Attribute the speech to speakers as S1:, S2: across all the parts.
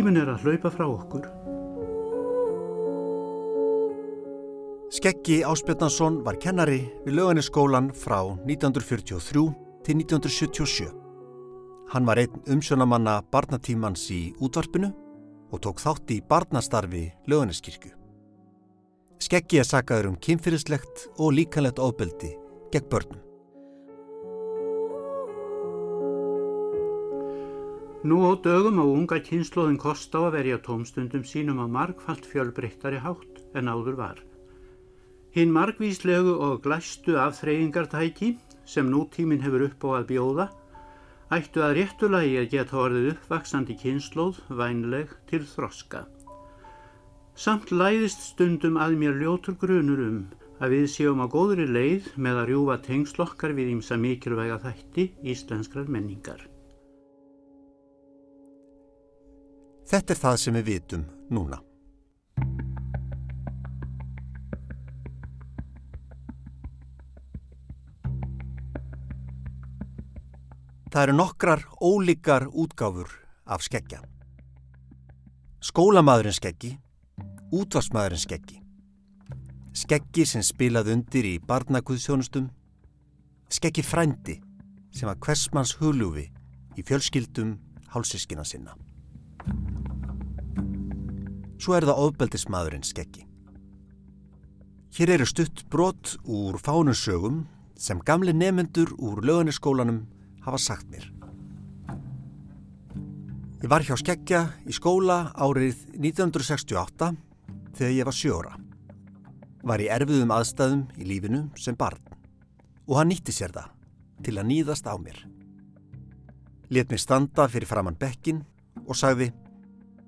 S1: Tímin er að hlaupa frá okkur.
S2: Skeggi Áspjarnason var kennari við löganiskólan frá 1943 til 1977. Hann var einn umsjónamanna barnatímans í útvarpinu og tók þátt í barnastarfi löganiskirkju. Skeggi er sagaður um kynfyrirslegt og líkanlegt ofbeldi gegn börnum.
S1: Nú á dögum á unga kynnslóðin kost á að verja tómstundum sínum á margfalt fjölbreyttari hátt en áður var. Hinn margvíslegu og glæstu afþreyingartæki sem nútíminn hefur upp á að bjóða ættu að réttulagi að geta orðið uppvaksandi kynnslóð vænleg til þroska. Samt læðist stundum að mér ljótur grunur um að við séum á góðri leið með að rjúfa tengslokkar við ímsa mikilvæga þætti íslenskrar menningar.
S2: Þetta er það sem við vitum núna. Það eru nokkrar ólíkar útgáfur af skeggja. Skólamadurinn skeggi, útvarsmaðurinn skeggi, skeggi sem spilað undir í barnaguðsjónustum, skeggi frændi sem var hversmanns hulufi í fjölskyldum hálsískina sinna. Svo er það ofbeldismadurinn skeggi. Hér eru stutt brot úr fánusögum sem gamli nefendur úr löganiskólanum hafa sagt mér. Ég var hjá skeggja í skóla árið 1968 þegar ég var sjóra. Var í erfiðum aðstæðum í lífinu sem barn og hann nýtti sér það til að nýðast á mér. Let mér standa fyrir framann bekkin og sagði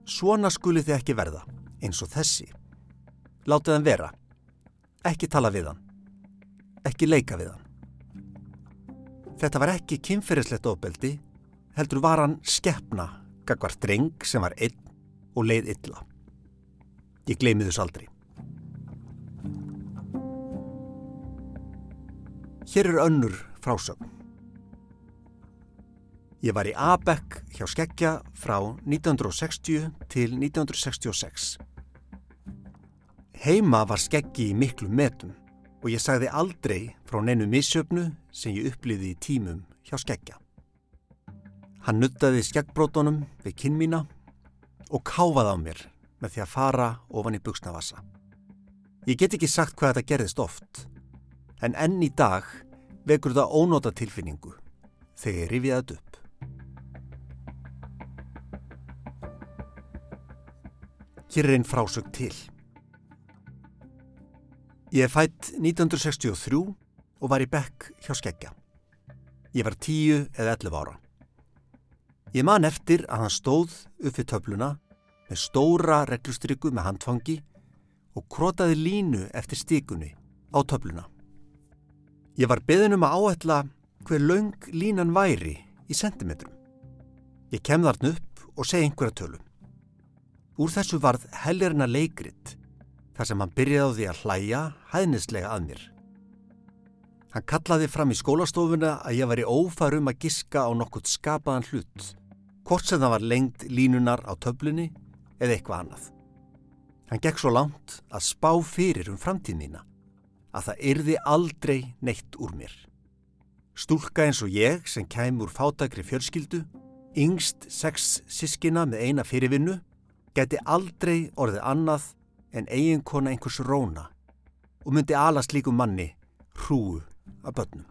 S2: Svona skuli þið ekki verða, eins og þessi. Látið hann vera. Ekki tala við hann. Ekki leika við hann. Þetta var ekki kynferðislegt ofbeldi, heldur var hann skeppna, gagvar dreng sem var einn og leið illa. Ég gleymi þess aldrei. Hér er önnur frásögn. Ég var í Abek hjá Skeggja frá 1960 til 1966. Heima var Skeggi í miklu metum og ég sagði aldrei frá neinu missjöfnu sem ég uppliði í tímum hjá Skeggja. Hann nuttaði skeggbrótonum við kinn mína og káfaði á mér með því að fara ofan í buksnavassa. Ég get ekki sagt hvað þetta gerðist oft, en enn í dag vekur það ónóta tilfinningu þegar ég rifið þetta upp. Hér er einn frásög til. Ég er fætt 1963 og var í bekk hjá skeggja. Ég var 10 eða 11 ára. Ég man eftir að hann stóð upp við töfluna með stóra reglustryggu með handfangi og krotaði línu eftir stíkunni á töfluna. Ég var beðinum að áætla hver laung línan væri í sentimetrum. Ég kem þarna upp og segi einhverja tölum. Úr þessu varð hellirina leikrit þar sem hann byrjaði á því að hlæja hæðnislega að mér. Hann kallaði fram í skólastofuna að ég var í ófarum að giska á nokkurt skapaðan hlut, hvort sem það var lengt línunar á töflunni eða eitthvað annað. Hann gekk svo langt að spá fyrir um framtíð mína að það yrði aldrei neitt úr mér. Stúlka eins og ég sem kæm úr fátakri fjörskildu, yngst sex sískina með eina fyrirvinnu, geti aldrei orðið annað en eiginkona einhvers róna og myndi alast líku manni hrúu af börnum.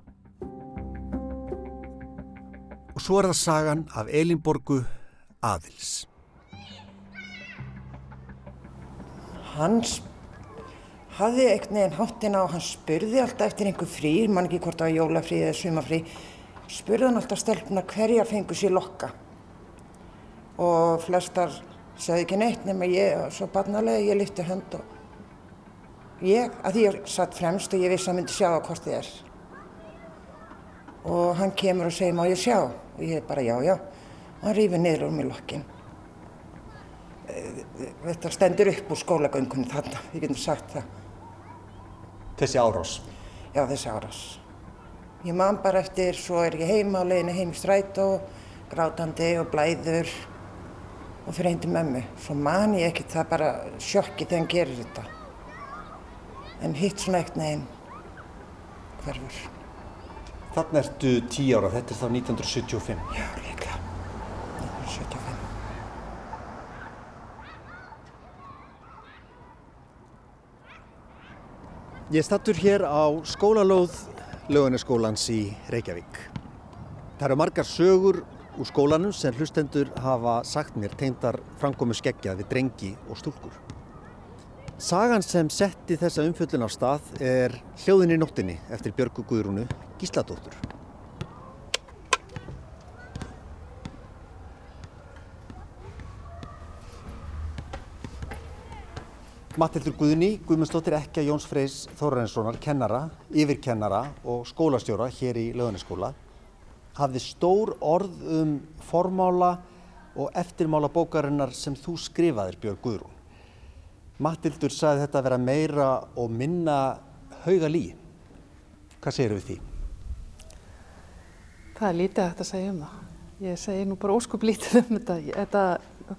S2: Og svo er það sagan af Elinborgu Aðils.
S3: Hans hafði eitthvað nefn háttina og hann spurði alltaf eftir einhver frí, mann ekki hvort var jólafrí eða sumafrí, spurði hann alltaf stelpuna hverjar fengur sér lokka og flestar sagði ekki neitt nema ég, svo barnalega ég lyfti hönd og ég, að því ég satt fremst og ég vissi að hann myndi sjá að hvort þið er. Og hann kemur og segir má ég sjá og ég bara já, já. Og hann rýfur niður úr mér lokkin. Þetta stendur upp úr skólagöngunni þarna, ég getum sagt það.
S2: Þessi árás?
S3: Já, þessi árás. Ég man bara eftir, svo er ég heima á leiðinu heim í strætó, grátandi og blæður og fyrir til mömmu. Svo man ég ekki það bara sjokki þegar hann gerir þetta. En hitt svona eitt neginn hverfur.
S2: Þannig ertu tíu ára, þetta er þá 1975.
S3: Já, líklega. 1975.
S2: Ég stattur hér á skólalóð lögunaskólans í Reykjavík. Það eru margar sögur úr skólanum sem hlustendur hafa sagt mér teimtar framkomu skeggja við drengi og stúlkur. Sagan sem setti þessa umfjöllun á stað er Hljóðin í nóttinni eftir Björgu Guðrúnu Gísladóttur. Mattildur Guðni, Guðmundsdóttir Ekkja Jóns Freys Þorrenssonar, kennara, yfirkennara og skólastjóra hér í löðuniskóla, hafði stór orð um formála og eftirmála bókarinnar sem þú skrifaðir Björg Guðrún. Mattildur sagði þetta að vera meira og minna hauga lí. Hvað segir við því?
S4: Það er lítið að þetta segja um það. Ég segi nú bara óskup lítið um þetta. þetta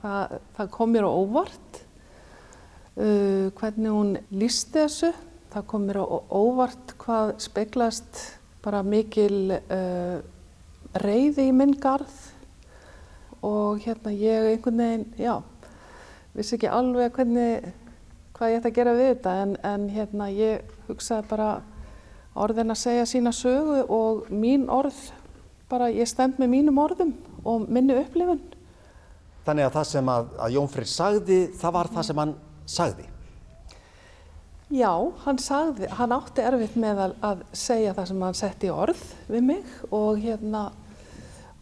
S4: það, það kom mér á óvart uh, hvernig hún lísti þessu. Það kom mér á óvart hvað speglast bara mikil uh, reyði í minn garð og hérna ég einhvern veginn, já, vissi ekki alveg hvernig, hvað ég ætti að gera við þetta en, en hérna ég hugsaði bara orðin að segja sína sögu og mín orð, bara ég stend með mínum orðum og minni upplifun.
S2: Þannig að það sem að, að Jón Freyr sagði, það var það sem hann sagði?
S4: Já, hann sagði, hann átti erfitt með að, að segja það sem hann setti orð við mig og hérna,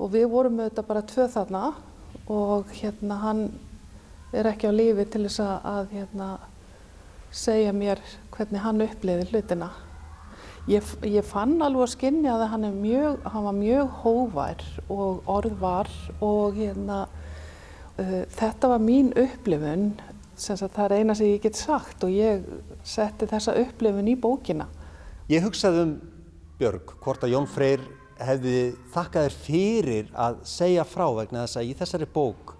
S4: og við vorum auðvitað bara tvö þarna og hérna hann er ekki á lífi til þess að, hérna segja mér hvernig hann uppliði hlutina. Ég, ég fann alveg að skinja að hann, mjög, hann var mjög hóvær og orðvar og hérna, uh, þetta var mín upplifun, það er eina sem ég get sagt og ég setti þessa upplifun í bókina.
S2: Ég hugsaði um Björg, hvort að Jón Freyr hefði þakkað þér fyrir að segja frá vegna þess að í þessari bók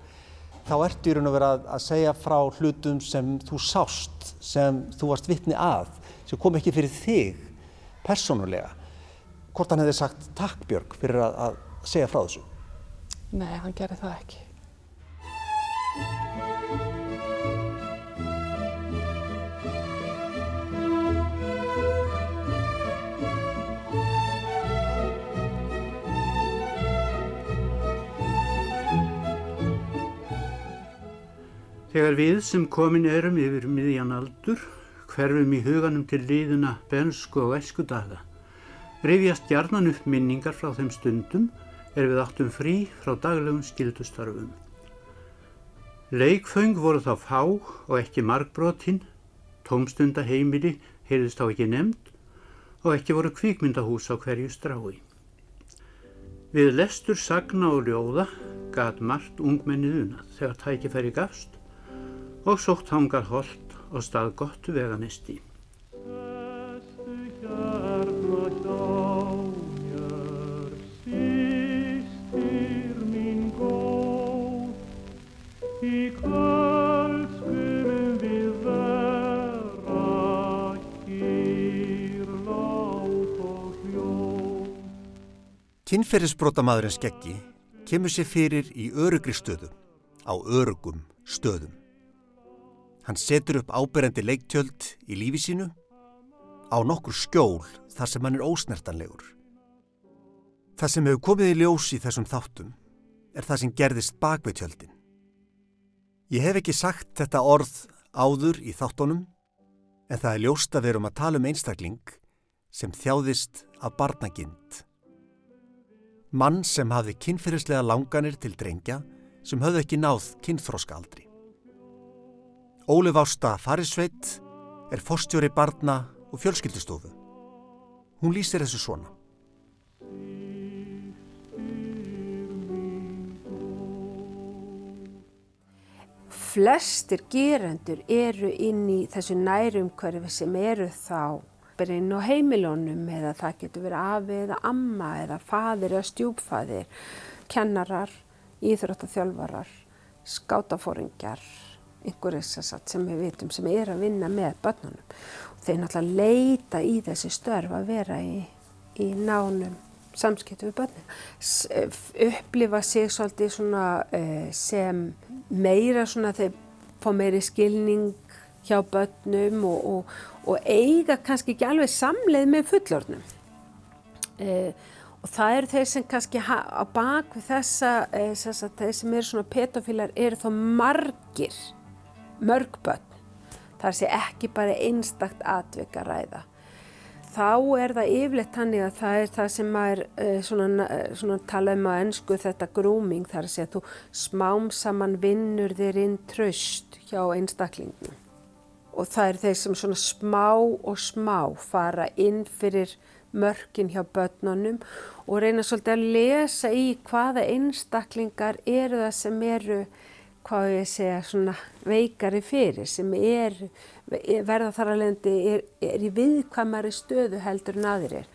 S2: þá ertu í raun og vera að, að segja frá hlutum sem þú sást, sem þú varst vittni að, sem kom ekki fyrir þig persónulega. Hvort hann hefði sagt takk Björg fyrir að, að segja frá þessu?
S4: Nei, hann gerði það ekki.
S1: Þegar við sem komin erum yfir miðjan aldur hverfum í huganum til líðuna bensku og eskudaga, reyfjast hjarnan upp minningar frá þeim stundum er við áttum frí frá daglegum skildustarfum. Leikföng voru þá fá og ekki markbrotinn, tómstundaheimili heyrðist þá ekki nefnd og ekki voru kvíkmyndahús á hverju strái. Við lestur sagna og ljóða gat margt ungmennið unað þegar tækifæri gafst og sótt hangar hold og stað gott veganisti.
S2: Kinnferðisbrótamaðurinn skeggi kemur sér fyrir í örugri stöðu, á örugum stöðum. Hann setur upp áberendi leiktjöld í lífi sínu á nokkur skjól þar sem hann er ósnertanlegur. Það sem hefur komið í ljós í þessum þáttum er það sem gerðist bak við tjöldin. Ég hef ekki sagt þetta orð áður í þáttunum en það er ljóst að verum að tala um einstakling sem þjáðist af barnagind. Mann sem hafði kynferðislega langanir til drengja sem höfðu ekki náð kynþróska aldri. Ólef Ásta Farisveit er fórstjóri barna og fjölskyldustofu. Hún lýsir þessu svona.
S5: Flestir gerendur eru inn í þessu nærumkörfi sem eru þá bara inn á heimilónum eða það getur verið afi eða amma eða fadir eða stjúpfadir, kennarar, íþróttaþjálfarar skátafóringjar, einhverjir sem við vitum sem er að vinna með börnunum. Og þeir náttúrulega leita í þessi störf að vera í, í nánum samskiptu við börnin. Upplifa sig svolítið svona sem meira svona þeir fá meiri skilning hjá börnum og, og, og eiga kannski ekki alveg samleið með fullornum. Eh, og það eru þeir sem kannski á bakvið þessa, eh, þessa þeir sem eru svona petofílar eru þá margir, mörg börn. Það sé ekki bara einstakt atvik að ræða. Þá er það yfirleitt hannig að það er það sem er eh, svona, svona tala um að ennsku þetta grúming þar segja að þú smám saman vinnur þér inn tröst hjá einstaklingum og það er þeir sem svona smá og smá fara inn fyrir mörkin hjá börnunum og reyna svolítið að lesa í hvaða einstaklingar eru það sem eru, hvað ég segja, svona veikari fyrir, sem er, verða þar að lendi, er, er í viðkvæmari stöðu heldur en aðrir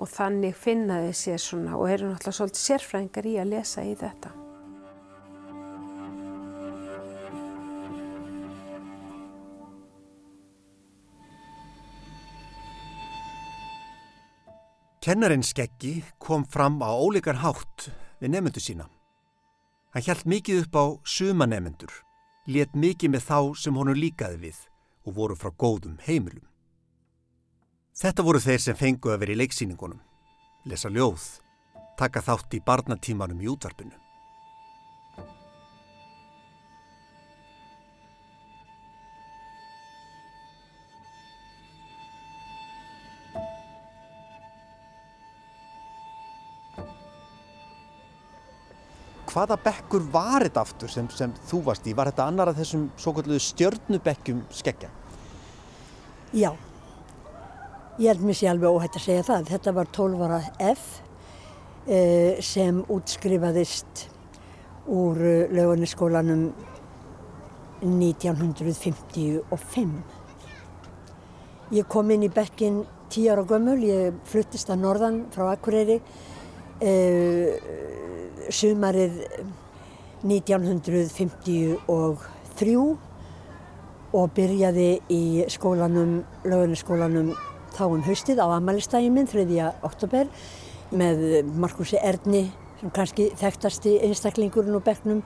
S5: og þannig finna þau sér svona og eru náttúrulega svolítið sérfrængar í að lesa í þetta.
S2: Kennarinn Skeggi kom fram á ólíkan hátt við nefnendur sína. Hann hjælt mikið upp á suma nefnendur, let mikið með þá sem honum líkaði við og voru frá góðum heimilum. Þetta voru þeir sem fengu að vera í leiksýningunum, lesa ljóð, taka þátt í barnatímanum í útvarpinu. Hvaða bekkur var þetta aftur sem, sem þú varst í? Var þetta annar af þessum svo kalluðu stjörnubekkjum skeggja?
S6: Já, ég held mér sé alveg óhætt að segja það. Þetta var 12 ára F eh, sem útskrifaðist úr eh, laugarniskólanum 1955. Ég kom inn í bekkin 10 ára gömul, ég fluttist að norðan frá Akureyri sumarið 1953 og byrjaði í skólanum, lögunaskólanum þá um haustið á Amalistægin minn, 3. oktober með Markusi Erni sem kannski þekktasti einstaklingurinn og begnum,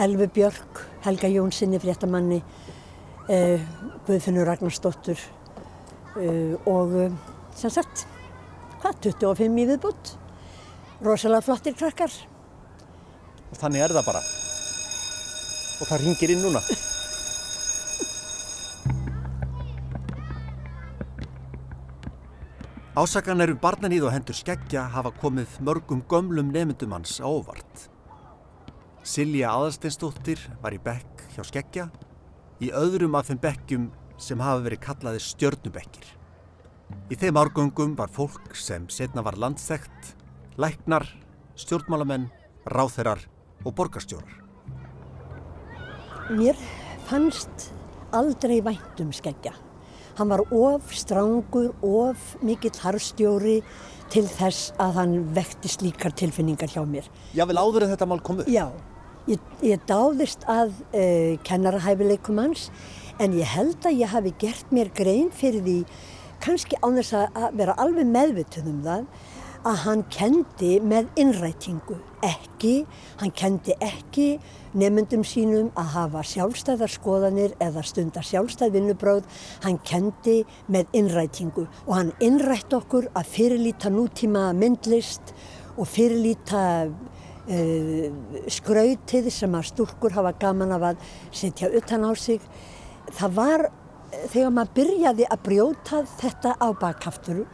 S6: Elvi Björk, Helga Jónssoni, fréttamanni, eh, Guðfinnur Ragnarsdóttur eh, og sem sagt, hvað, 25 í viðbútt, rosalega flottir krakkar
S2: og þannig er það bara og það ringir inn núna Ásakan eru barnaníð og hendur skeggja hafa komið mörgum gömlum nefndum hans á óvart. Silja Aðalsteinsdóttir var í bekk hjá skeggja í öðrum af þeim bekkjum sem hafa verið kallaði stjörnubekkir. Í þeim árgöngum var fólk sem setna var landsþægt, læknar, stjórnmálamenn, ráþerar og borgarstjórar.
S6: Mér fannst aldrei væntum skeggja. Hann var of strángur, of mikill harfstjóri til þess að hann vekti slíkar tilfinningar hjá mér.
S2: Já, vel áður en þetta mál komu?
S6: Já, ég, ég dáðist að uh, kennarahæfileikum hans en ég held að ég hafi gert mér grein fyrir því kannski án þess að vera alveg meðvituð um það að hann kendi með innrætingu ekki, hann kendi ekki nefnundum sínum að hafa sjálfstæðarskoðanir eða stundar sjálfstæðvinnubráð, hann kendi með innrætingu og hann innrætt okkur að fyrirlíta nútíma myndlist og fyrirlíta uh, skrautið sem að stúrkur hafa gaman af að setja utan á sig. Það var þegar maður byrjaði að brjóta þetta á bakkaftur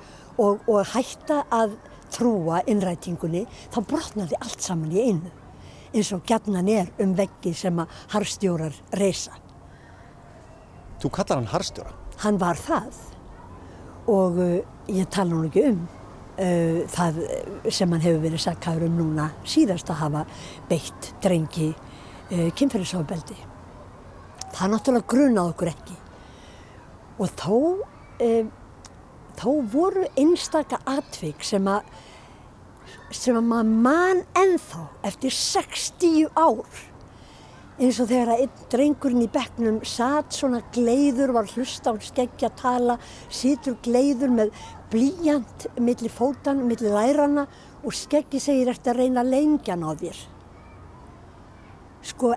S6: og, og hætta að trúa innrætingunni þá brotnaði allt saman í einu eins og gætnan er um veggi sem að harstjórar reysa.
S2: Þú kallar hann harstjóra?
S6: Hann var það og uh, ég tala nú ekki um uh, það sem hann hefur verið sakkaður um núna síðast að hafa beitt drengi uh, kynferðisofbeldi. Það náttúrulega grunað okkur ekki og þó uh, þá voru einstaka atvik sem að sem að maður mann enþá eftir 60 ár eins og þegar að einn drengurinn í bekknum satt svona gleiður, var hlusta á skeggja tala, situr gleiður með blíjant millir fótan, millir lærana og skeggi segir eftir að reyna lengjan á þér. Sko,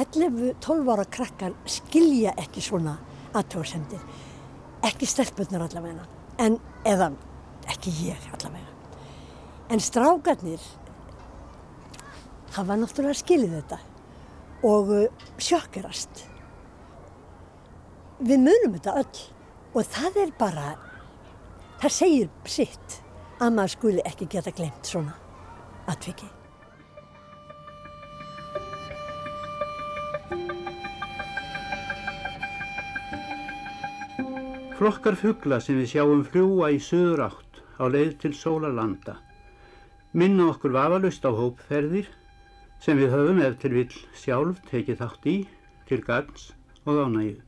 S6: 11-12 ára krakkar skilja ekki svona aðtóðsendir, ekki stelpunar allavega, en eða ekki ég allavega. En strákarnir hafa náttúrulega skilið þetta og uh, sjokkerast. Við munum þetta öll og það er bara, það segir sitt að maður skuli ekki geta glemt svona atviki.
S1: Flokkar fuggla sem við sjáum fljúa í söður átt á leið til sólarlanda minna okkur vafalust á hópferðir sem við höfum ef til vill sjálf tekið þátt í til gagns og ánægju.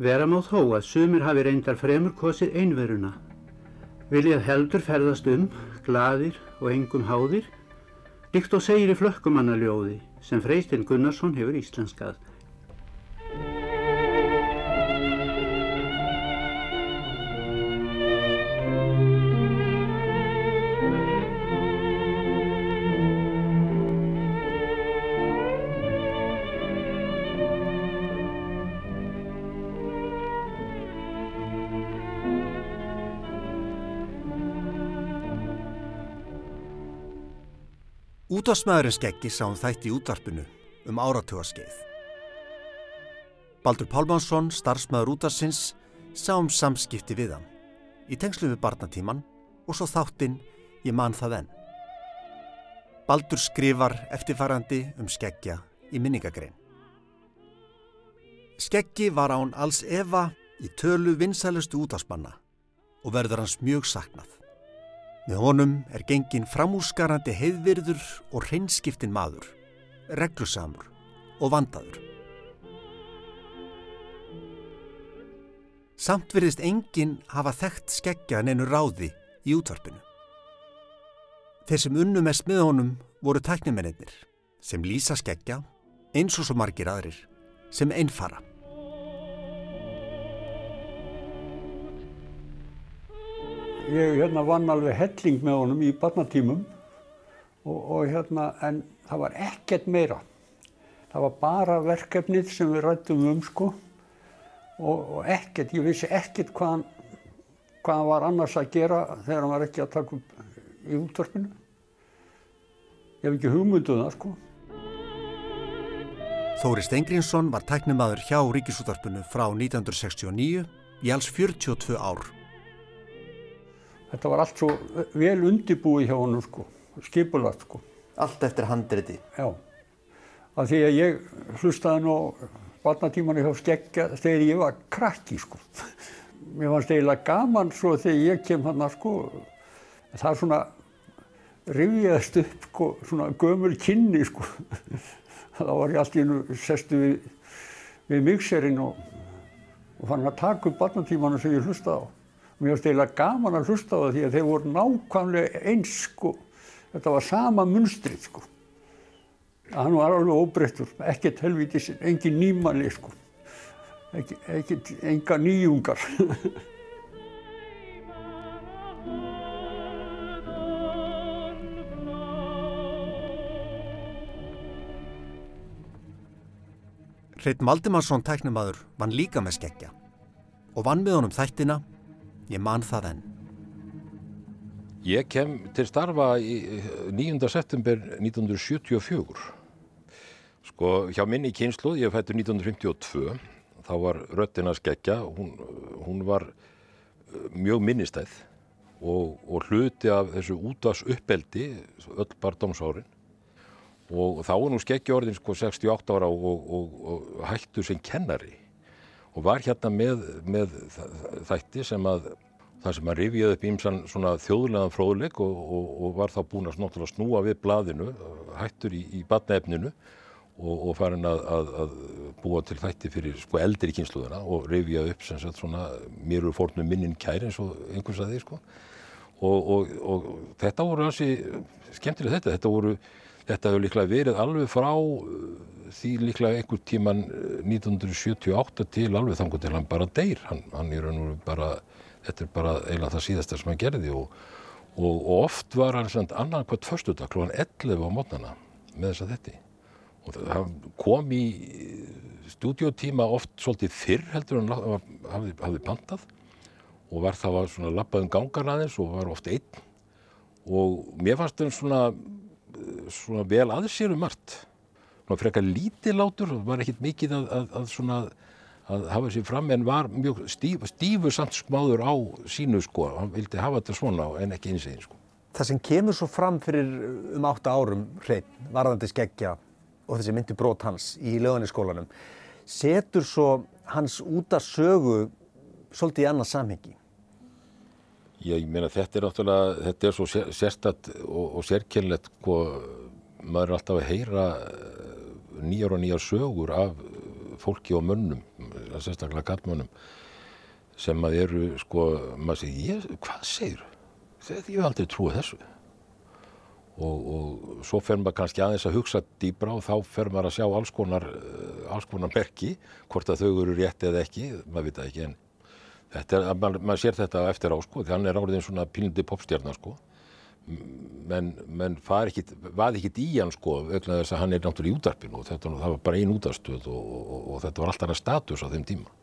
S1: Vera má þó að sumir hafi reyndar fremur kosið einveruna, viljað heldur ferðast um, gladir og engum háðir, líkt og segir í flökkumannaljóði sem Freistinn Gunnarsson hefur íslenskað.
S2: Útvarsmaðurinn skeggi sá um þætti í útvarpinu um áratugaskeið. Baldur Pálmansson, starfsmaður útvarsins, sá um samskipti við hann í tengslu við barnatíman og svo þáttinn ég man það enn. Baldur skrifar eftirfarandi um skeggja í minningagrein. Skeggi var án alls Eva í tölu vinsælustu útvarsmanna og verður hans mjög saknað. Með honum er gengin framúsgarandi heiðvirður og hreinskiptin maður, reglusamur og vandaður. Samt verðist enginn hafa þekkt skeggja neinu ráði í útvarpinu. Þeir sem unnu mest með honum voru tæknimennir sem lýsa skeggja eins og svo margir aðrir sem einfara.
S7: Ég hérna vann alveg helling með honum í barnatímum og, og hérna en það var ekkert meira. Það var bara verkefnið sem við rættum um sko og, og ekkert, ég vissi ekkert hvað hann, hvað hann var annars að gera þegar hann var ekki að taka upp í útvarpinu. Ég hef ekki hugmynduð um það sko.
S2: Þóri Stengrinsson var tæknimaður hjá Ríkisútvarpinu frá 1969 í alls 42 ár.
S7: Þetta var allt svo vel undibúið hjá honum sko, skipulagt sko.
S2: Allt eftir handriti.
S7: Já, af því að ég hlustaði nú barnatímanu hjá skeggja þegar ég var krakki sko. Mér fannst eiginlega gaman svo þegar ég kem hann sko, það svona rifjaðist upp sko, svona gömul kynni sko. þá var ég allt í hennu sestu við, við mixerinn og, og fann að taka upp barnatímanu sem ég hlustaði á. Mér finnst eiginlega gaman að hlusta á það því að þeir voru nákvæmlega eins sko. Þetta var sama munstrið sko. Hann var alveg óbreyttur, ekkert helvítis, engin nýmanni sko. Ekkert, enga nýjungar.
S2: Hreit Maldimarsson tæknumadur vann líka með skeggja og vann með honum þættina Ég man það enn.
S8: Ég kem til starfa í 9. september 1974. Sko, hjá minni kynslu, ég fættur 1952, þá var röttina skeggja, hún, hún var uh, mjög minnistæð og, og hluti af þessu útvags uppeldi, öll barndámsárin. Og þá er nú skeggja orðin sko 68 ára og, og, og hættu sem kennari og var hérna með, með þætti sem að það sem að rifjaði upp ímsan svona þjóðlegan fróðleik og, og, og var þá búin að snúa við blaðinu, hættur í, í batnaefninu og, og farin að, að, að búa til þætti fyrir sko eldri kynsluðuna og rifjaði upp sem sagt svona mér eru fórnum minnin kæri eins og einhvers að því sko. Og þetta voru hansi skemmtilega þetta, þetta voru þetta hefur líklega verið alveg frá uh, því líklega einhver tíman 1978 til alveg þangur til hann bara deyr. Hann, hann er bara þetta er bara eiginlega það síðasta sem hann gerði og, og, og oft var hann annan hvert förstudag klúan 11 á mótnana með þess að þetta og það kom í stúdiotíma oft svolítið fyrr heldur en hafði, hafði pantað og var það var svona lappað um gangar aðeins og var oft einn. Og mér fannst það svona, svona vel aðeins sér um margt svona frekar lítilátur og var ekkert mikið að, að, að svona að hafa sér fram en var mjög stíf, stífur samt smáður á sínu sko, hann vildi hafa þetta svona en ekki eins einn sko.
S2: Það sem kemur svo fram fyrir um átta árum hrein, varðandi skeggja og þessi myndi brot hans í löðaniskólanum setur svo hans út að sögu svolítið í annað samhengi.
S8: Ég meina þetta er náttúrulega, þetta er svo sérstatt og, og sérkjörnlegt hvað maður er alltaf að heyra eh, nýjar og nýjar sögur af fólki og mönnum, sérstaklega gattmönnum sem að eru, sko, maður segir, hvað segir þau? Ég hef aldrei trúið þessu og, og svo fer maður kannski aðeins að hugsa dýbra og þá fer maður að sjá alls konar, eh, alls konar merki, hvort að þau eru rétt eða ekki, maður vita ekki en þetta er, maður, maður sér þetta eftir á sko, hann er áriðin svona pílindi popstjarnar sko. Menn, menn var ekkit í hann sko vegna þess að hann er náttúrulega í útarpinu og þetta, það var bara einn útarstöð og, og, og þetta var alltaf status á þeim tíma.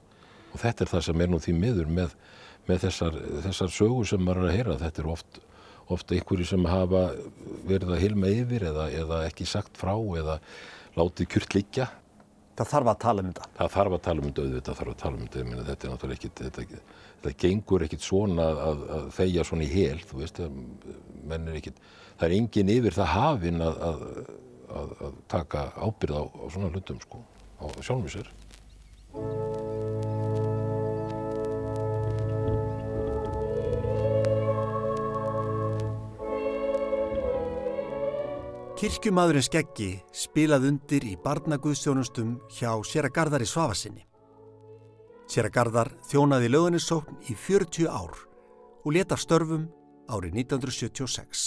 S8: Og þetta er það sem er nú því miður með, með þessar, þessar sögur sem maður er að heyra, þetta er oft ofta einhverju sem hafa verið að hilma yfir eða, eða ekki sagt frá eða látið kjurt líkja.
S2: Það þarf að tala um þetta?
S8: Það þarf að tala um þetta, auðvitað þarf að tala um þetta, Minna, þetta er náttúrulega ekkit, þetta, þetta gengur ekkit svona að, að þeia svona í hel, þú veist, menn er ekkit, það er engin yfir það hafinn að, að, að taka ábyrð á, á svona hlutum sko, á sjálfmísir.
S2: Kirkjumadurinn Skeggi spilað undir í barnaguðstjónustum hjá Sera Garðar í Svafasinni. Sera Garðar þjónaði löðunissókn í 40 ár og leta störfum árið 1976.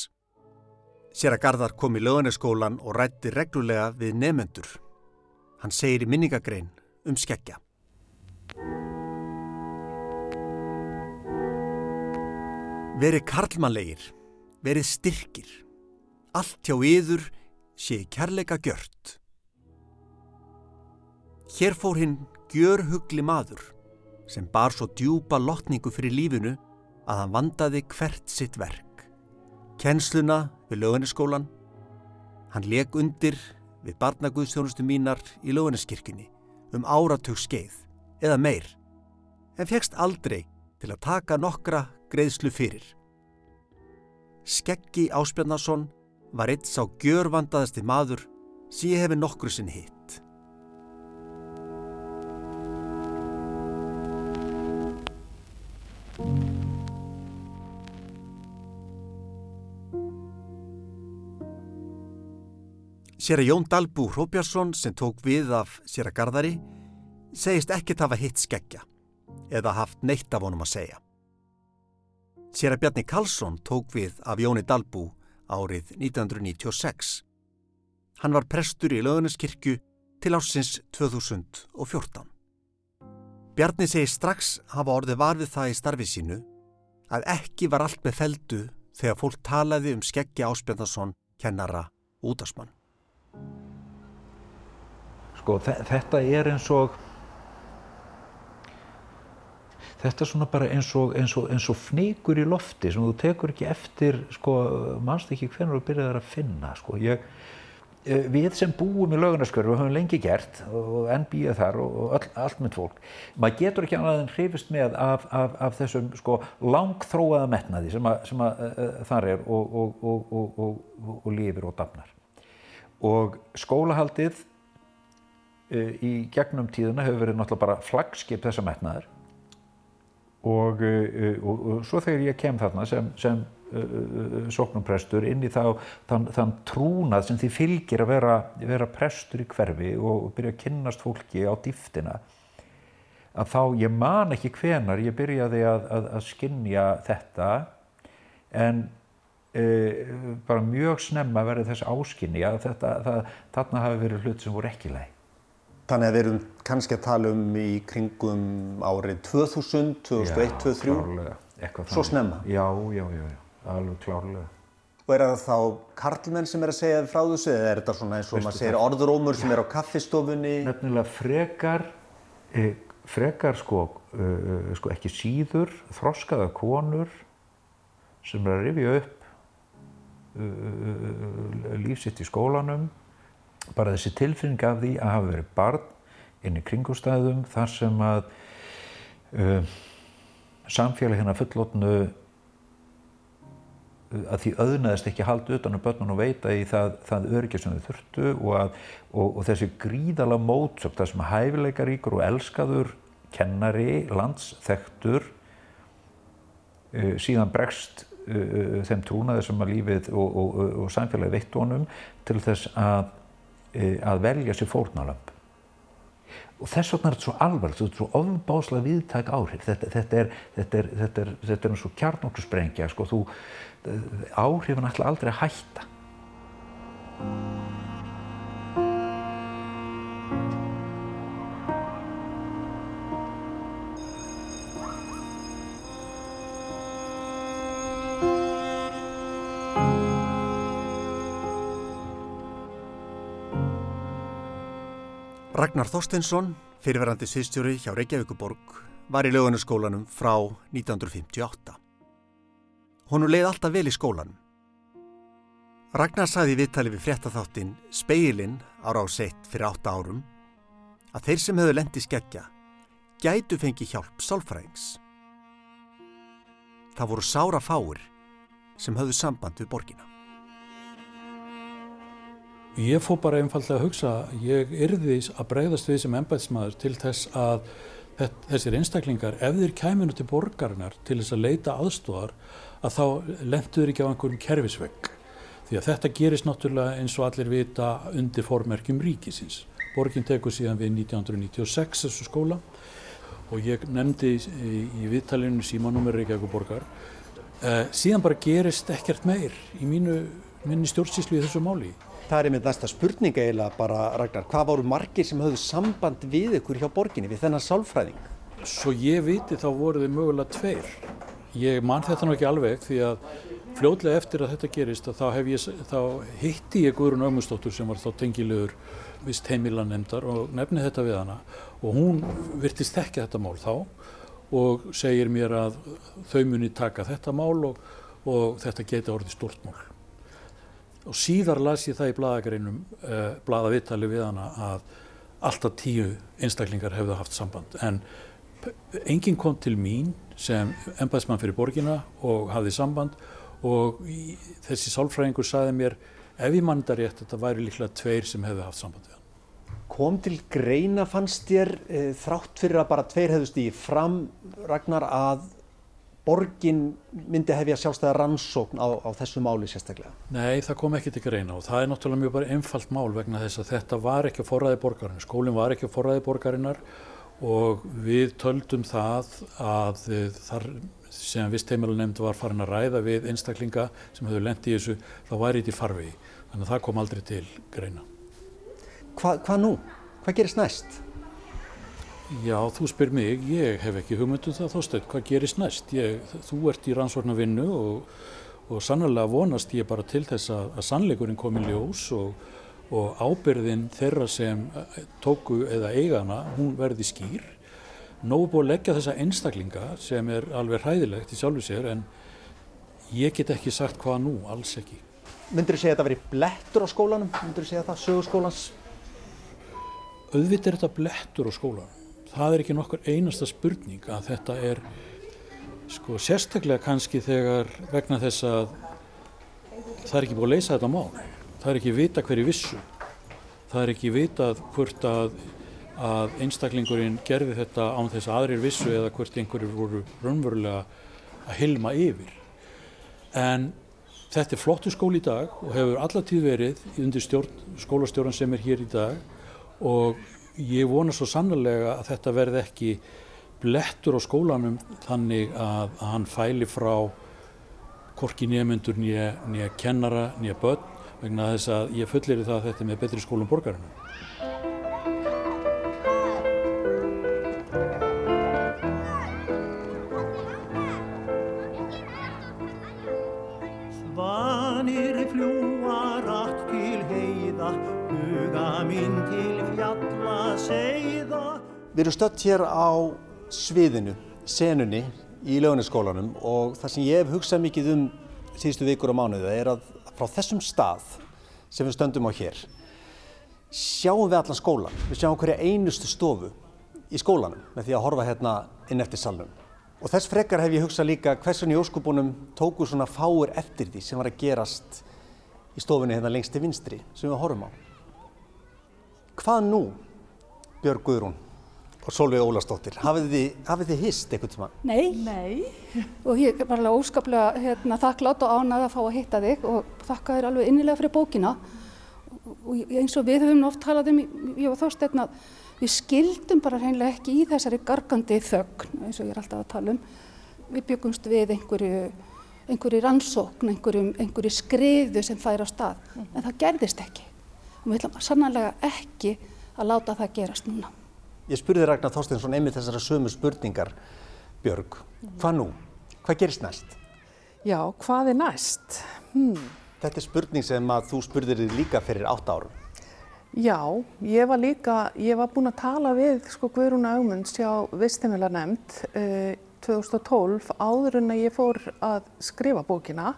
S2: Sera Garðar kom í löðunisskólan og rætti reglulega við nefendur. Hann segir í minningagrein um Skeggja. Verið karlmannlegir, verið styrkir allt hjá yður sé kærleika gjört. Hér fór hinn gjörhugli maður sem bar svo djúpa lotningu fyrir lífinu að hann vandaði hvert sitt verk. Kensluna við löganiskólan, hann leik undir við barnaguðstjónustu mínar í löganiskirkjunni um áratug skeið eða meir, en fegst aldrei til að taka nokkra greiðslu fyrir. Skeggi Áspjarnason var eitt sá gjörvandaðasti maður sem ég hefi nokkru sinn hitt. Sér að Jón Dalbú Hróbjarsson sem tók við af sér að Garðari segist ekkert hafa hitt skeggja eða haft neitt af honum að segja. Sér að Bjarni Karlsson tók við af Jóni Dalbú árið 1996. Hann var prestur í löðuniskirkju til ásins 2014. Bjarni segi strax hafa orðið varfið það í starfi sínu að ekki var allt með feldu þegar fólk talaði um skeggja Áspjöndarsson, kennara, útasmann.
S9: Sko þetta er eins og þetta er svona bara eins og, eins og, eins og fníkur í lofti sem þú tekur ekki eftir, sko, mannst ekki hvernig þú byrjaður að finna, sko. Ég, eh, við sem búum í lögunaskörfu og höfum lengi gert og enn býja þar og all, allt með fólk, maður getur ekki annað en hrifist með af, af, af þessum sko langþróaða metnaði sem, að, sem að, uh, þar er og, og, og lifir og dafnar. Og skólahaldið uh, í gegnum tíðuna hefur verið náttúrulega bara flagskip þessa metnaðar og, uh, og, og svo þegar ég kem þarna sem, sem uh, sóknumprestur inn í þá, þann, þann trúnað sem því fylgir að vera, vera prestur í hverfi og, byrja að kynnast fólki á dýftina að þá ég man ekki hvenar ég byrjaði að, að, að skinja þetta en e, bara mjög snemma verið þessi áskinni að þetta, það, þarna hafi verið hlut sem voru ekki læg.
S2: Þannig að við erum kannski að tala um í kringum árið 2000, 2001, 2003,
S9: klárlega, eitthvað
S2: svo snemma.
S9: Já, já, já, já, alveg klárlega.
S2: Og er það þá karlmenn sem er að segja frá þessu eða er þetta svona eins og
S9: Veistu
S2: maður segir orðrómur sem er á kaffistofunni?
S9: Nefnilega frekar, e, frekar sko, e, sko ekki síður, þroskaða konur sem er að rifja upp lífsitt í skólanum, bara þessi tilfinning af því að hafa verið barn inn í kringustæðum þar sem að e, samfélag hérna fullotnu að því auðnaðist ekki halda utan um börnun og veita í það, það öryggi sem þau þurftu og, að, og, og þessi gríðala mótsökt, það sem hæfileikaríkur og elskaður kennari, landsþektur uh, síðan bregst uh, þeim trúnaði sem að lífið og, og, samfélagi veitt honum til þess að, uh, að velja sér fórnalömp. Og þess vegna er þetta svo alvarlegt, þetta er svo ofbáslega viðtæk áhrif. Þetta, þetta er, er, er, er eins og kjarnokkursprengja, sko, þú, áhrifin ætla aldrei að hætta.
S2: Ragnar Þorsteinsson, fyrirverandi sviðstjóri hjá Reykjavíkuborg, var í lögunaskólanum frá 1958. Honum leið alltaf vel í skólanum. Ragnar sagði í viðtali við fréttaþáttinn Speilin ára á seitt fyrir átta árum að þeir sem hefðu lendi skeggja gætu fengi hjálp sálfræðings. Það voru sára fáir sem höfðu samband við borgina.
S10: Ég fór bara einfallega að hugsa, ég yrði að bregðast við sem embætsmaður til þess að þessir einstaklingar, ef þeir kæminu til borgarinnar til þess að leita aðstóðar, að þá lendur ekki á einhverjum kerfisvegg. Því að þetta gerist náttúrulega eins og allir vita undir formerkjum ríkisins. Borgin tekur síðan við 1996 þessu skóla og ég nefndi í, í viðtalinu símanúmer Reykjavík borgar. Eh, síðan bara gerist ekkert meir í mínu, minni stjórnsýslu í þessu máli.
S2: Það er einmitt næsta spurning eiginlega bara, Ragnar, hvað voru margir sem höfðu samband við ykkur hjá borginni, við þennan sálfræðing?
S10: Svo ég viti þá voru þið mögulega tveir. Ég man þetta nú ekki alveg því að fljótlega eftir að þetta gerist að þá, ég, þá hitti ég Guðrun Ögmundsdóttur sem var þá tengilegur vist heimilanemdar og nefni þetta við hana og hún virtist ekki þetta mál þá og segir mér að þau muni taka þetta mál og, og þetta geti orðið stort mál og síðar las ég það í bladagreinum eh, bladavittali við hana að alltaf tíu einstaklingar hefðu haft samband. En enginn kom til mín sem embæðsmann fyrir borgina og hafði samband og í, þessi sálfræðingur saði mér ef ég mann þetta rétt þetta væri líklega tveir sem hefðu haft samband við hann.
S2: Kom til greina fannst þér e, þrátt fyrir að bara tveir hefðust í fram Ragnar að borgin myndi hefja sjálfstæða rannsókn á, á þessu máli sérstaklega?
S10: Nei, það kom ekki til greina og það er náttúrulega mjög bara einfalt mál vegna þess að þetta var ekki að forræði borgarinnar, skólinn var ekki að forræði borgarinnar og við töldum það að þar sem vist heimilunemnd var farin að ræða við einstaklinga sem hefur lendið í þessu, þá væri þetta í farvegi, þannig að það kom aldrei til greina.
S2: Hva, hvað nú? Hvað gerist næst?
S10: Já, þú spyr mig, ég hef ekki hugmyndum það þósteinn, hvað gerist næst? Ég, þú ert í rannsórnavinnu og, og sannlega vonast ég bara til þess að, að sannleikurinn komi ljós og, og ábyrðin þeirra sem tóku eða eigana, hún verði skýr. Nógu búið að leggja þessa einstaklinga sem er alveg hræðilegt í sjálfu sér en ég get ekki sagt hvað nú, alls ekki.
S2: Myndur þú segja að þetta veri blettur á skólanum? Myndur þú segja það, sögurskólans?
S10: Auðvitað er þetta blettur á skólanum það er ekki nokkur einasta spurning að þetta er sko sérstaklega kannski þegar vegna þess að það er ekki búið að leysa þetta mál. Það er ekki vita hverju vissu. Það er ekki vitað hvort að, að einstaklingurinn gerði þetta án þess aðrir vissu eða hvort einhverjur voru raunverulega að hilma yfir. En þetta er flottu skóli í dag og hefur allatíð verið undir stjórn, skólastjórn sem er hér í dag og ég vona svo sannlega að þetta verði ekki blettur á skólanum þannig að, að hann fæli frá korki nýjamöndur nýja, kennara, nýja börn vegna þess að ég fullir það að þetta með betri skólum borgarinu.
S2: Við erum stött hér á sviðinu, senunni í lögniskólanum og það sem ég hef hugsað mikið um síðustu vikur og mánuða er að frá þessum stað sem við stöndum á hér sjáum við allan skólan, við sjáum hverja einustu stofu í skólanum með því að horfa hérna inn eftir salnum. Og þess frekar hef ég hugsað líka hversun í óskubunum tóku svona fáur eftir því sem var að gerast í stofunni hérna lengst til vinstri sem við horfum á. Hvað nú, Björg Guðrún? Og Solveig Ólastóttir. Hafið þið, hafið þið hist eitthvað tíma?
S11: Nei. Nei. Og ég er bara óskaplega hérna, þakklátt og ánað að fá að hitta þig og þakka þér alveg innilega fyrir bókina. Og eins og við höfum oft talað um, ég og Þorstein, að við skildum bara hreinlega ekki í þessari gargandi þögn, eins og ég er alltaf að tala um. Við byggumst við einhverju, einhverju rannsókn, einhverju, einhverju skriðu sem fær á stað, mm. en það gerðist ekki. Og við ætlum sannanlega ekki að láta það gerast núna.
S2: Ég spurði Ragnar Þorsteinsson einmitt þessara sömu spurningar, Björg. Hvað nú? Hvað gerist næst?
S4: Já, hvað er næst? Hmm.
S2: Þetta er spurning sem að þú spurðir þig líka fyrir átt árum.
S4: Já, ég var líka, ég var búin að tala við sko Guðrún Augmunds hjá Vistemiðla nefnd eh, 2012 áður en að ég fór að skrifa bókina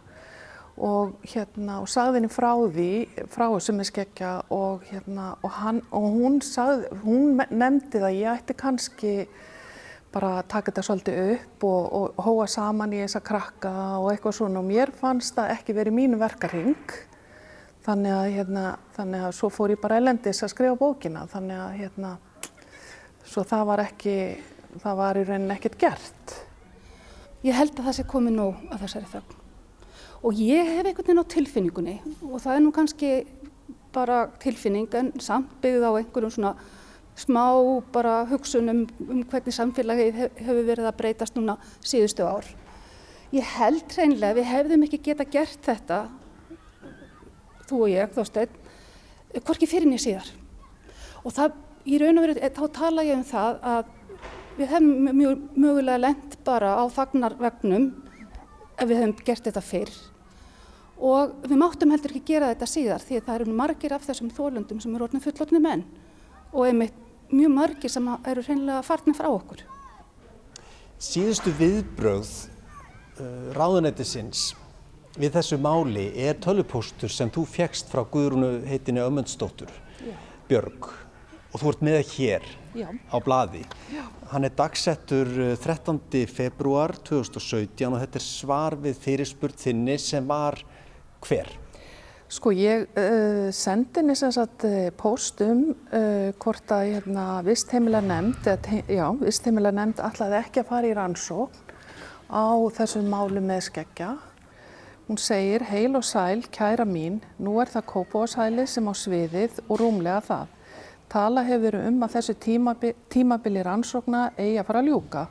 S4: og hérna og sagði henni frá því, frá þessum með skeggja og hérna og, hann, og hún sagði, hún nefndi það ég ætti kannski bara taka þetta svolítið upp og, og hóa saman í þessa krakka og eitthvað svona. Og mér fannst það ekki verið mínu verkarhing þannig að hérna, þannig að svo fór ég bara elendis að skrifa bókina. Þannig að hérna svo það var ekki, það var í rauninni ekkert gert.
S11: Ég held að það sé komið nóg að þessari þögn og ég hef einhvern veginn á tilfinningunni og það er nú kannski bara tilfinning en samt byggð á einhverjum svona smá bara hugsunum um hvernig samfélagið hefur verið að breytast núna síðustu ár. Ég held hreinlega við hefðum ekki geta gert þetta, þú og ég, þósteinn, hvorki fyrir nýja síðar. Og það, í raun og veru, þá tala ég um það að við hefum mjög mögulega lent bara á fagnarvegnum ef við hefum gert þetta fyrr og við máttum heldur ekki gera þetta síðar því að það eru margir af þessum þólundum sem eru orðin fullotni menn og einmitt mjög margir sem eru hreinlega farnir frá okkur.
S2: Síðustu viðbröð uh, ráðunættisins við þessu máli er tölupóstur sem þú fegst frá Guðrúnu heitinni Ömundsdóttur, Björg, og þú ert með hér Já. á bladi. Já. Hann er dagsettur 13. februar 2017 og þetta er svar við fyrirspurt þinni sem var hver?
S4: Sko ég uh, sendi henni sem sagt post um uh, hvort að hérna, vistheimilega nefnd, eða, já, vistheimilega nefnd ætlaði ekki að fara í rannsókn á þessum málu með skeggja. Hún segir, heil og sæl, kæra mín, nú er það kópáshæli sem á sviðið og rúmlega það. Tala hefur um að þessu tímabili, tímabili rannsókna eigi að fara að ljúka,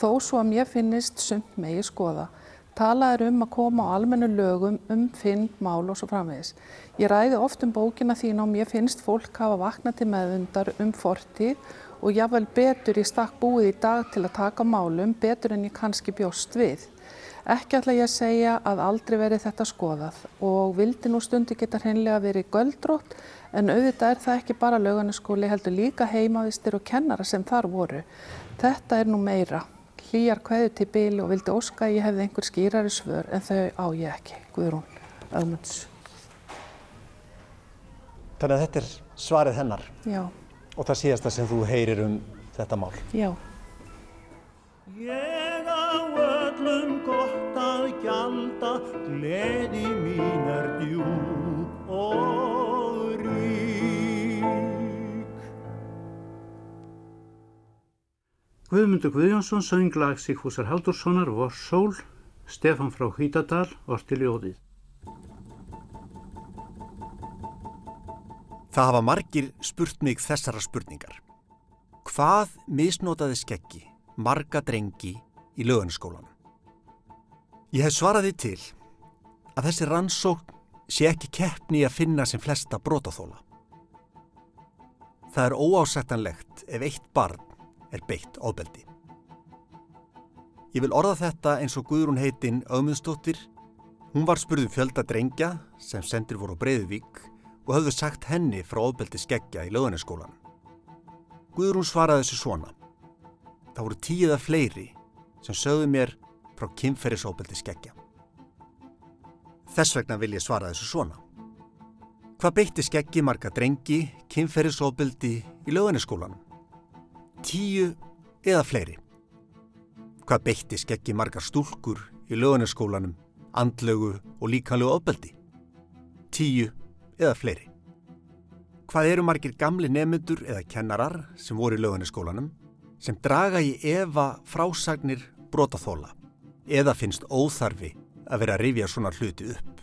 S4: þó svo að mér finnist sumt megi skoða. Talað er um að koma á almennu lögum um finn, mál og svo framvegis. Ég ræði oft um bókina þín og mér finnst fólk hafa vaknað til meðundar um fortíð og jável betur í stakk búið í dag til að taka málum, betur en ég kannski bjóst við. Ekki ætla ég að segja að aldrei verið þetta skoðað og vildi nú stundi geta hreinlega verið göldrótt en auðvitað er það ekki bara lögarnaskóli heldur líka heimavistir og kennara sem þar voru. Þetta er nú meira hlýjar kveðu til bíl og vildi óska að ég hefði einhver skýrari svör en þau á ég ekki, Guðrún Ögmunds.
S2: Þannig að þetta er svarið hennar
S4: Já.
S2: og það síðasta sem þú heyrir um þetta mál.
S4: Já.
S12: Ég á öllum gott að gjalda, gleði mín er djúb og
S1: Guðmundur Guðjónsson söng lag Sigfúsar Haldurssonar Vorsól, Stefan frá Hvítadal, Ortil Jóðið.
S2: Það hafa margir spurt mig þessara spurningar. Hvað misnotaði skeggi marga drengi í lögunarskólanum? Ég hef svaraði til að þessi rannsókn sé ekki keppni að finna sem flesta brotaþóla. Það er óásættanlegt ef eitt barn er beitt ofbeldi. Ég vil orða þetta eins og Guðrún heitinn Ögmundsdóttir. Hún var spurðum fjölda drengja sem sendir voru á Breiðuvík og höfðu sagt henni frá ofbeldi skeggja í löðuniskólan. Guðrún svaraði þessu svona. Það voru tíða fleiri sem sögðu mér frá kynferðisofbeldi skeggja. Þess vegna vil ég svara þessu svona. Hvað beitti skeggi marga drengi kynferðisofbeldi í löðuniskólan? Tíu eða fleiri. Hvað beitti skeggi margar stúlkur í löðuniskólanum, andlögu og líkanlegu ofbeldi? Tíu eða fleiri. Hvað eru margir gamli nefnendur eða kennarar sem voru í löðuniskólanum sem draga í efa frásagnir brotaþóla eða finnst óþarfi að vera að rifja svona hluti upp.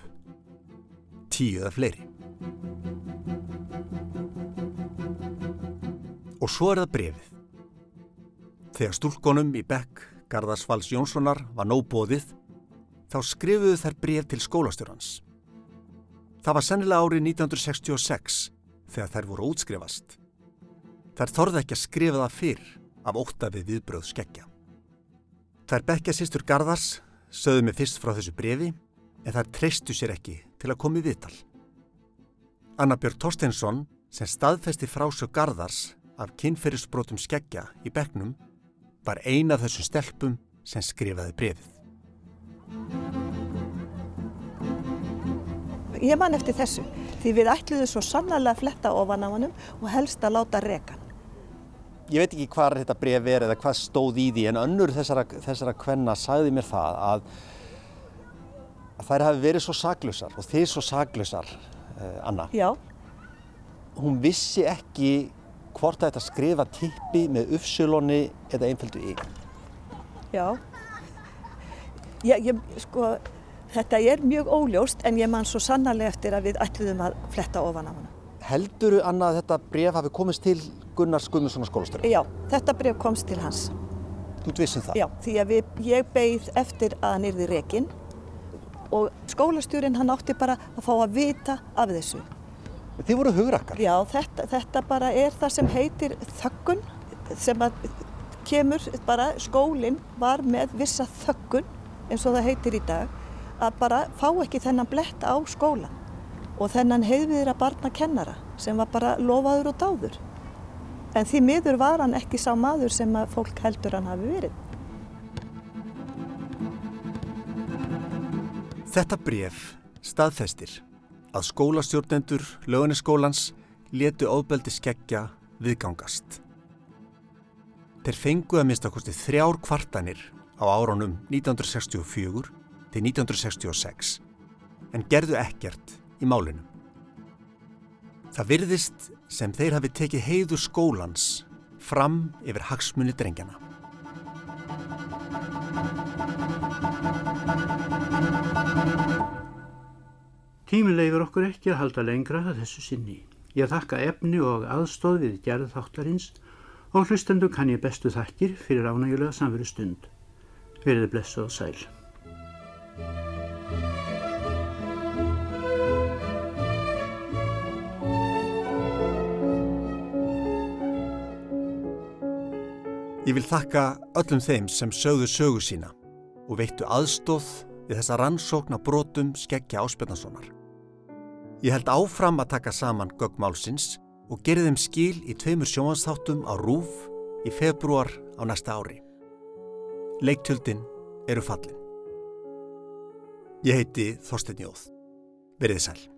S2: Tíu eða fleiri. Og svo er það brefið. Þegar stúlkonum í Bekk Garðarsvalls Jónssonar var nóbóðið, þá skrifuðu þær bref til skólastjórnans. Það var sennilega árið 1966 þegar þær voru útskrifast. Þær þorði ekki að skrifa það fyrr af óta við viðbröð skeggja. Þær Bekkja sýstur Garðars sögðu mig fyrst frá þessu brefi en þær treystu sér ekki til að koma í viðtal. Anna Björg Torsteinsson sem staðfesti frásög Garðars af kynferðisbrotum skeggja í Bekknum var eina af þessum stelpum sem skrifaði brefið.
S13: Ég man eftir þessu því við ætluðum svo sannarlega að fletta ofan á hannum og helst að láta rekan.
S2: Ég veit ekki hvað þetta bref er eða hvað stóð í því en önnur þessara, þessara kvenna sagði mér það að, að þær hafi verið svo saklusar og þið svo saklusar, eh, Anna.
S13: Já.
S2: Hún vissi ekki hvort þetta skrifa tippi með uppsölunni eða einföldu í.
S13: Já. Ég, ég, sko, þetta er mjög óljóst en ég man svo sannarlega eftir að við ætluðum að fletta ofan á hana.
S2: Helduru Anna að þetta bref hafi komist til Gunnar Skummussonar skólastöru?
S13: Já, þetta bref komst til hans.
S2: Þú vissum það?
S13: Já, því að við, ég beigð eftir að hann yrði rekin og skólastjórin hann átti bara að fá að vita af þessu.
S2: Þið voru hugrakkar?
S13: Já, þetta, þetta bara er það sem heitir þöggun sem að kemur bara, skólinn var með vissa þöggun eins og það heitir í dag að bara fá ekki þennan blett á skólan og þennan heiðviðra barna kennara sem var bara lofaður og dáður. En því miður var hann ekki sá maður sem að fólk heldur hann hafi verið.
S2: Þetta bref staðfestir að skólastjórnendur löganiskólans letu ofbeldi skeggja viðgangast. Þeir fengu að mista kosti þrjár kvartanir á árunum 1964 til 1966 en gerðu ekkert í málinu. Það virðist sem þeir hafi tekið heiðu skólans fram yfir hagsmunni drengjana.
S1: Tíminn leifur okkur ekki að halda lengra að þessu sinni. Ég þakka efni og aðstóð við gerð þáttarins og hlustendu kann ég bestu þakkir fyrir ánægulega samveru stund. Verðið blessu og sæl.
S2: Ég vil þakka öllum þeim sem sögðu sögu sína og veittu aðstóð við þessa rannsókna brotum skeggja áspjarnasonar. Ég held áfram að taka saman göggmálsins og gerði þeim skil í tveimur sjónvansþáttum á Rúf í februar á næsta ári. Leiktjöldin eru fallin. Ég heiti Þorstein Jóð. Verðið sæl.